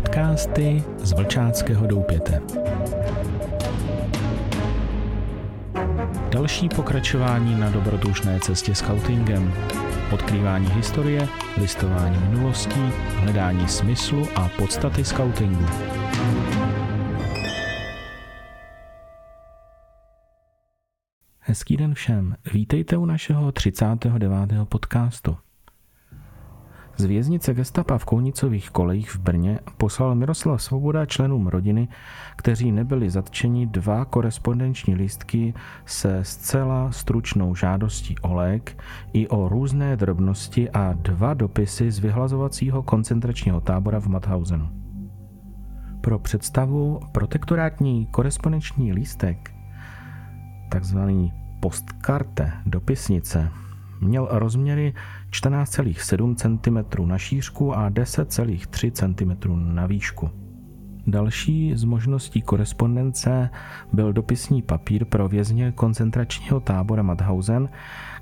Podcasty z Vlčáckého doupěte. Další pokračování na dobrodružné cestě scoutingem. Odkrývání historie, listování minulostí, hledání smyslu a podstaty scoutingu. Hezký den všem. Vítejte u našeho 39. podcastu. Z věznice gestapa v Kounicových kolejích v Brně poslal Miroslav Svoboda členům rodiny, kteří nebyli zatčeni dva korespondenční lístky se zcela stručnou žádostí o lék i o různé drobnosti a dva dopisy z vyhlazovacího koncentračního tábora v Mathausenu. Pro představu protektorátní korespondenční lístek, takzvaný postkarte, dopisnice, měl rozměry 14,7 cm na šířku a 10,3 cm na výšku. Další z možností korespondence byl dopisní papír pro vězně koncentračního tábora Mauthausen,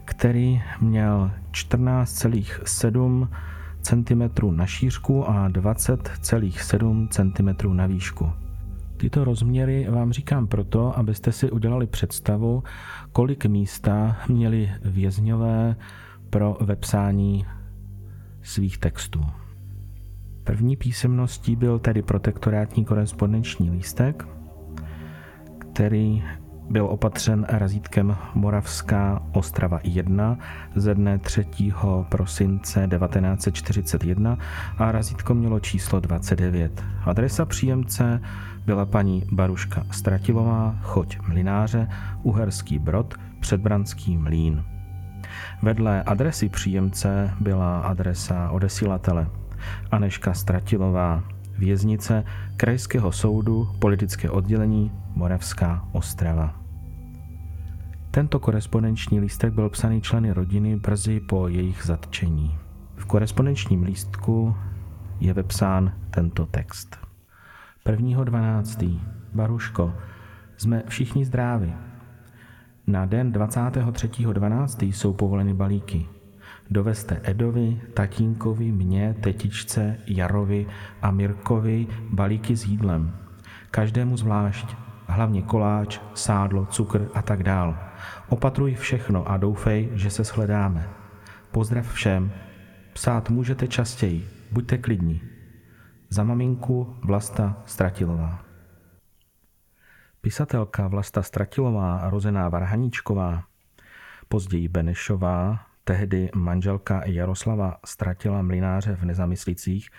který měl 14,7 cm na šířku a 20,7 cm na výšku. Tyto rozměry vám říkám proto, abyste si udělali představu, kolik místa měli vězňové pro vepsání svých textů. První písemností byl tedy protektorátní korespondenční lístek, který byl opatřen razítkem Moravská Ostrava 1 ze dne 3. prosince 1941 a razítko mělo číslo 29. Adresa příjemce byla paní Baruška Stratilová, choť Mlináře, Uherský Brod, Předbranský Mlín. Vedle adresy příjemce byla adresa odesílatele Aneška Stratilová, věznice Krajského soudu, politické oddělení Moravská Ostrava. Tento korespondenční lístek byl psaný členy rodiny brzy po jejich zatčení. V korespondenčním lístku je vepsán tento text. 1.12. Baruško, jsme všichni zdraví. Na den 23.12. jsou povoleny balíky. Dovezte Edovi, tatínkovi, mně, tetičce, Jarovi a Mirkovi balíky s jídlem. Každému zvlášť, hlavně koláč, sádlo, cukr a tak dál. Opatruj všechno a doufej, že se shledáme. Pozdrav všem. Psát můžete častěji, buďte klidní. Za maminku Vlasta Stratilová. Pisatelka Vlasta Stratilová, rozená Varhaníčková, později Benešová, tehdy manželka Jaroslava Stratila Mlináře v Nezamyslících,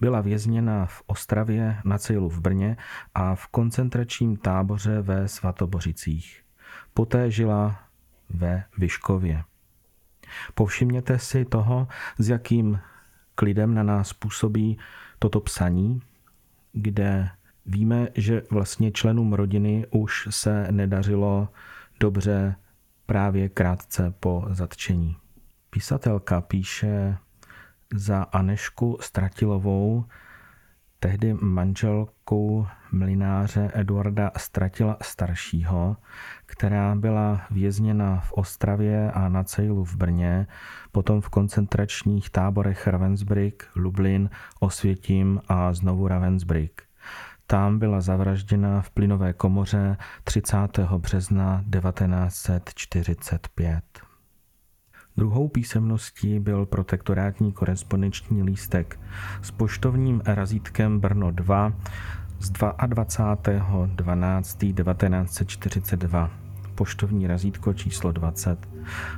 byla vězněna v Ostravě, na Cejlu v Brně a v koncentračním táboře ve Svatobořicích. Poté žila ve Vyškově. Povšimněte si toho, s jakým klidem na nás působí toto psaní, kde víme, že vlastně členům rodiny už se nedařilo dobře právě krátce po zatčení. Písatelka píše za Anešku Stratilovou, tehdy manželkou mlináře Eduarda Stratila staršího, která byla vězněna v Ostravě a na Cejlu v Brně, potom v koncentračních táborech Ravensbrück, Lublin, Osvětím a znovu Ravensbrück. Tam byla zavražděna v plynové komoře 30. března 1945. Druhou písemností byl protektorátní korespondenční lístek s poštovním razítkem Brno 2 z 22.12.1942 poštovní razítko číslo 20.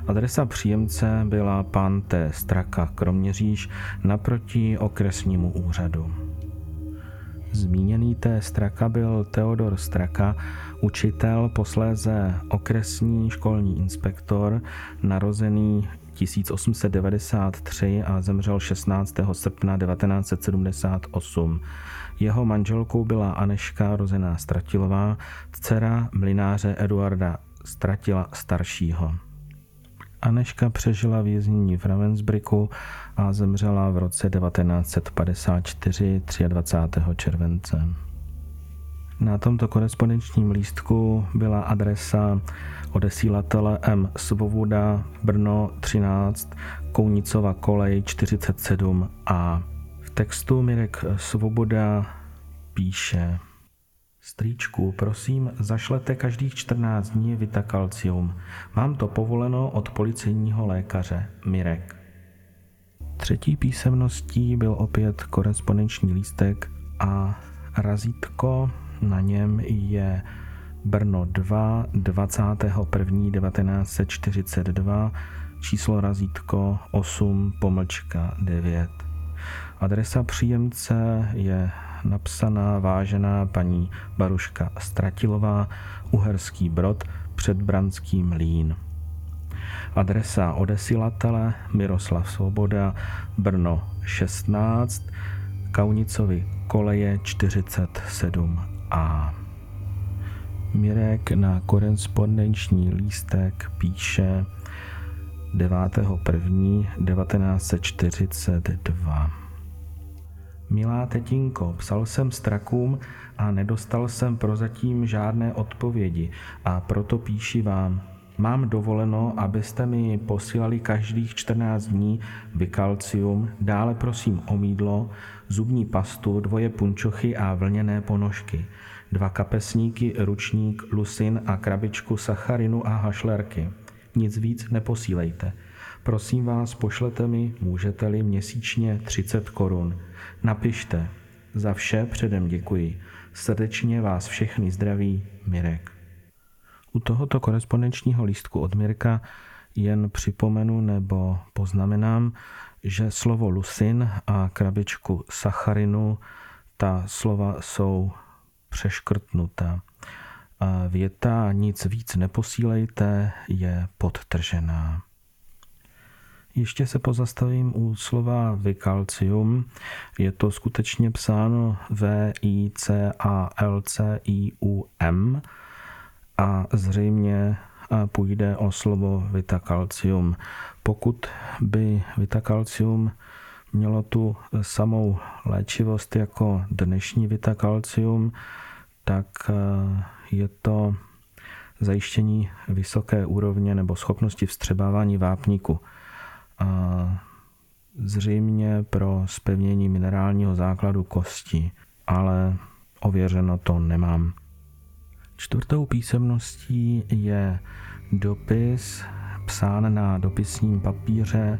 Adresa příjemce byla pan T. Straka Kroměříž naproti okresnímu úřadu. Zmíněný T. Straka byl Teodor Straka, učitel, posléze okresní školní inspektor, narozený 1893 a zemřel 16. srpna 1978. Jeho manželkou byla Aneška rozená Stratilová, dcera mlináře Eduarda Stratila staršího. Aneška přežila věznění v Ravensbrücku a zemřela v roce 1954 23. července. Na tomto korespondenčním lístku byla adresa odesílatele M. Svoboda, Brno 13, Kounicova kolej 47 a v textu Mirek Svoboda píše Strýčku, prosím, zašlete každých 14 dní Vitakalcium. Mám to povoleno od policejního lékaře Mirek. Třetí písemností byl opět korespondenční lístek a razítko na něm je Brno 2, 21. 1942, číslo razítko 8, pomlčka 9. Adresa příjemce je napsaná vážená paní Baruška Stratilová, Uherský Brod, Předbranský Mlín. Adresa odesilatele Miroslav Svoboda, Brno 16, Kaunicovi koleje 47a. Mirek na korespondenční lístek píše 9.1.1942. Milá tetinko, psal jsem strakům a nedostal jsem prozatím žádné odpovědi a proto píši vám. Mám dovoleno, abyste mi posílali každých 14 dní vykalcium, dále prosím o mídlo, zubní pastu, dvoje punčochy a vlněné ponožky, dva kapesníky, ručník, lusin a krabičku sacharinu a hašlerky. Nic víc neposílejte. Prosím vás, pošlete mi, můžete-li, měsíčně 30 korun. Napište. Za vše předem děkuji. Srdečně vás všechny zdraví, Mirek. U tohoto korespondenčního lístku od Mirka jen připomenu nebo poznamenám, že slovo lusin a krabičku sacharinu, ta slova jsou přeškrtnuta. Věta nic víc neposílejte je podtržená. Ještě se pozastavím u slova vikalcium. Je to skutečně psáno V I C A L C I U M a zřejmě půjde o slovo vitakalcium. Pokud by vitakalcium mělo tu samou léčivost jako dnešní vitakalcium, tak je to zajištění vysoké úrovně nebo schopnosti vstřebávání vápníku. A zřejmě pro spevnění minerálního základu kosti, ale ověřeno to nemám. Čtvrtou písemností je dopis psán na dopisním papíře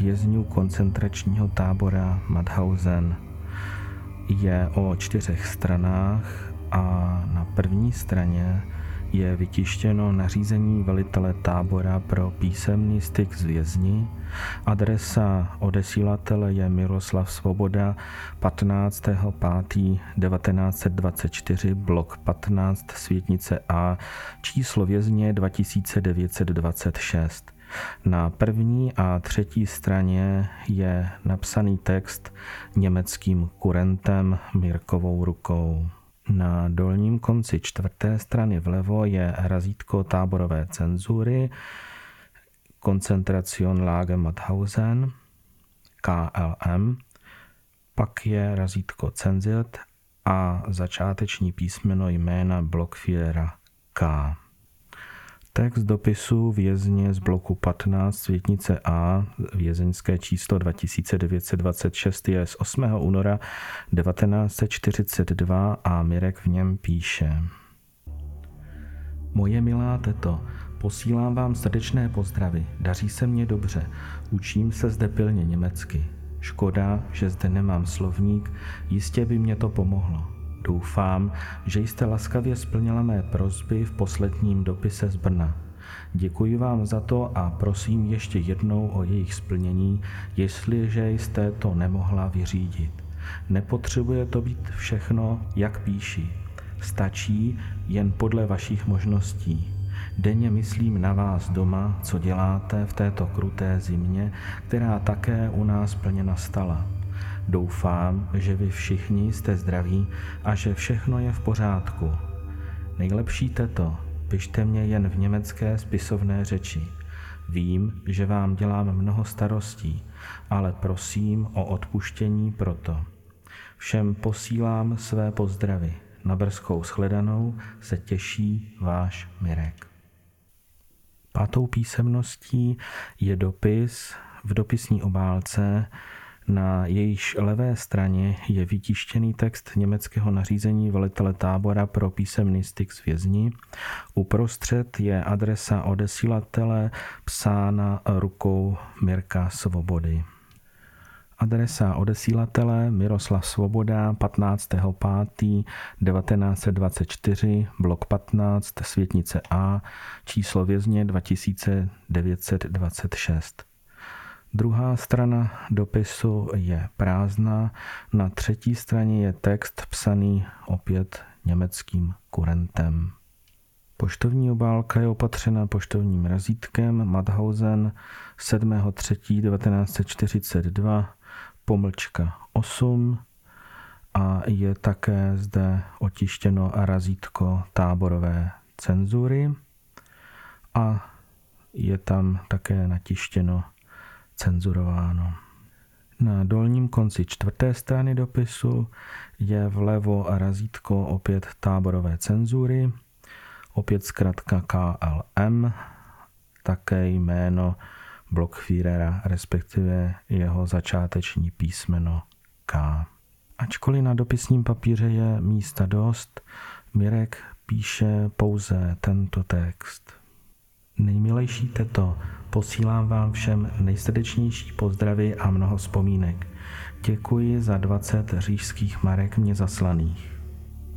vězňů koncentračního tábora Madhausen. Je o čtyřech stranách a na první straně je vytištěno nařízení velitele tábora pro písemný styk s vězni. Adresa odesílatele je Miroslav Svoboda 15.5.1924 blok 15 Světnice A číslo vězně 2926. Na první a třetí straně je napsaný text německým kurentem Mirkovou rukou. Na dolním konci čtvrté strany vlevo je razítko táborové cenzury, Koncentracion Lager Mauthausen, KLM, pak je razítko Cenzilt a začáteční písmeno jména Blockfiera K. Text dopisu vězně z bloku 15 Světnice A, vězeňské číslo 2926 je z 8. února 1942 a Mirek v něm píše. Moje milá teto, posílám vám srdečné pozdravy, daří se mně dobře, učím se zde pilně německy. Škoda, že zde nemám slovník, jistě by mě to pomohlo. Doufám, že jste laskavě splnila mé prozby v posledním dopise z Brna. Děkuji vám za to a prosím ještě jednou o jejich splnění, jestliže jste to nemohla vyřídit. Nepotřebuje to být všechno, jak píši. Stačí jen podle vašich možností. Denně myslím na vás doma, co děláte v této kruté zimě, která také u nás plně nastala. Doufám, že vy všichni jste zdraví a že všechno je v pořádku. Nejlepší teto, pište mě jen v německé spisovné řeči. Vím, že vám dělám mnoho starostí, ale prosím o odpuštění proto. Všem posílám své pozdravy. Na brzkou shledanou se těší váš Mirek. Pátou písemností je dopis v dopisní obálce Na jejíž levé straně je vytištěný text německého nařízení velitele tábora pro písemný styk s vězni. Uprostřed je adresa odesílatele psána rukou Mirka Svobody. Adresa odesílatele Miroslav Svoboda 15.5.1924, blok 15, Světnice A, číslo vězně 2926. Druhá strana dopisu je prázdná, na třetí straně je text psaný opět německým kurentem. Poštovní obálka je opatřena poštovním razítkem Madhausen 7.3.1942 pomlčka 8 a je také zde otištěno razítko táborové cenzury a je tam také natištěno cenzurováno. Na dolním konci čtvrté strany dopisu je vlevo razítko opět táborové cenzury, opět zkrátka KLM, také jméno Blockführera, respektive jeho začáteční písmeno K. Ačkoliv na dopisním papíře je místa dost, Mirek píše pouze tento text. Nejmilejší teto, posílám vám všem nejsrdečnější pozdravy a mnoho vzpomínek. Děkuji za 20 říšských marek mě zaslaných.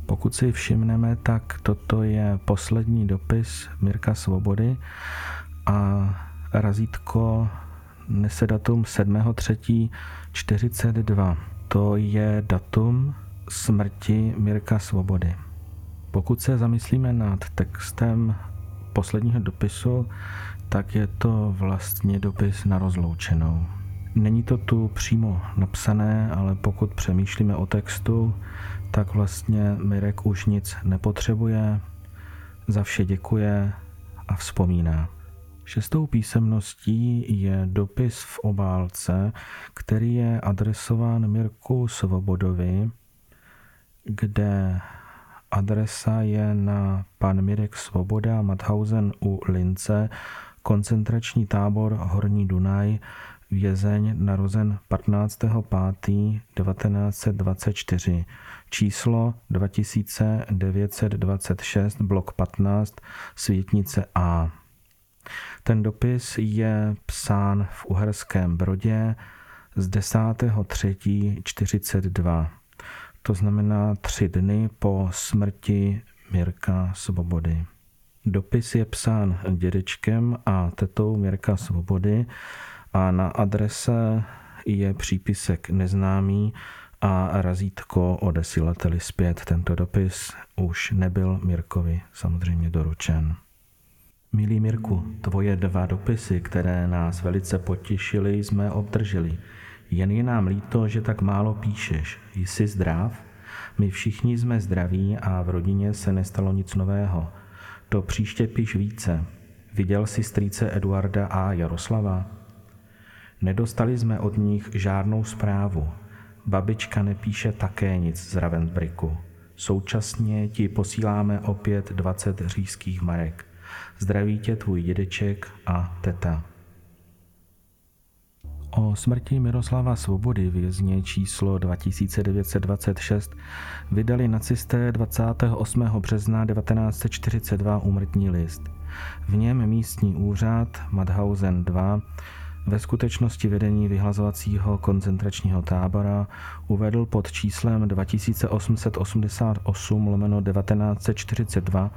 Pokud si všimneme, tak toto je poslední dopis Mirka Svobody a razítko nese datum 7.3.42. To je datum smrti Mirka Svobody. Pokud se zamyslíme nad textem posledního dopisu, tak je to vlastně dopis na rozloučenou. Není to tu přímo napsané, ale pokud přemýšlíme o textu, tak vlastně Mirek už nic nepotřebuje, za vše děkuje a vzpomíná. Šestou písemností je dopis v obálce, který je adresován Mirku Svobodovi, kde adresa je na pan Mirek Svoboda Mathausen u Lince, koncentrační tábor Horní Dunaj, vězeň narozen 15.5.1924, číslo 2926, blok 15, Světnice A. Ten dopis je psán v Uherském Brodě z 10.3.42. To znamená tři dny po smrti Mirka Svobody. Dopis je psán dědečkem a tetou Mirka Svobody a na adrese je přípisek neznámý a razítko odesilateli zpět. Tento dopis už nebyl Mirkovi samozřejmě doručen. Milý Mirku, tvoje dva dopisy, které nás velice potěšily, jsme obdrželi. Jen je nám líto, že tak málo píšeš. Jsi zdrav? My všichni jsme zdraví a v rodině se nestalo nic nového. To příště píš více. Viděl jsi strýce Eduarda a Jaroslava? Nedostali jsme od nich žádnou zprávu. Babička nepíše také nic z Ravensbricku. Současně ti posíláme opět 20 říšských marek. Zdraví tě tvůj dědeček a teta. O smrti Miroslava Svobody vězně číslo 2926 vydali nacisté 28. března 1942 úmrtní list. V něm místní úřad Madhausen 2 ve skutečnosti vedení vyhlazovacího koncentračního tábora uvedl pod číslem 2888 lomeno 1942,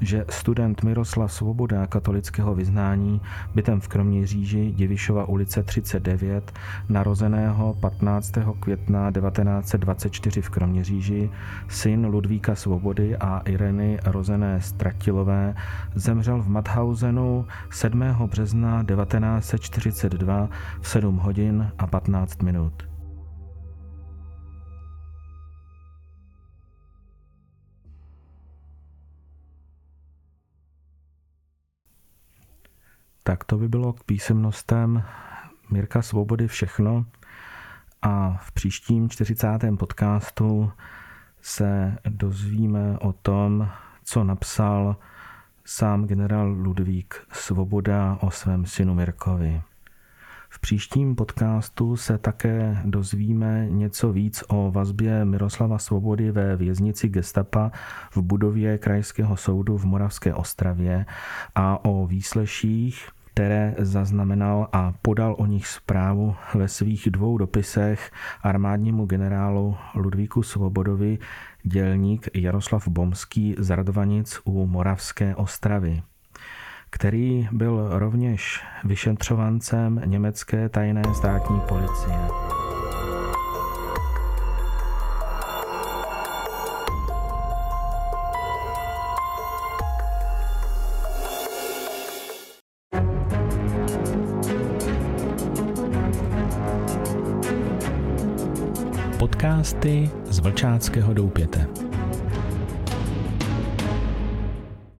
že student Miroslav Svoboda katolického vyznání bytem v Kroměříži Divišova ulice 39, narozeného 15. května 1924 v Kroměříži, syn Ludvíka Svobody a Ireny rozené Stratilové, zemřel v Mathausenu 7. března 1942 2 v 7 hodin a 15 minut. Tak to by bylo k písemnostem Mirka Svobody všechno a v příštím 40. podcastu se dozvíme o tom, co napsal sám generál Ludvík Svoboda o svém synu Mirkovi. V příštím podcastu se také dozvíme něco víc o vazbě Miroslava Svobody ve věznici Gestapa v budově Krajského soudu v Moravské Ostravě a o výsleších které zaznamenal a podal o nich zprávu ve svých dvou dopisech armádnímu generálu Ludvíku Svobodovi dělník Jaroslav Bomský z Radovanic u Moravské Ostravy který byl rovněž vyšetřovancem německé tajné státní policie. Podcasty z Vlčáckého doupěte.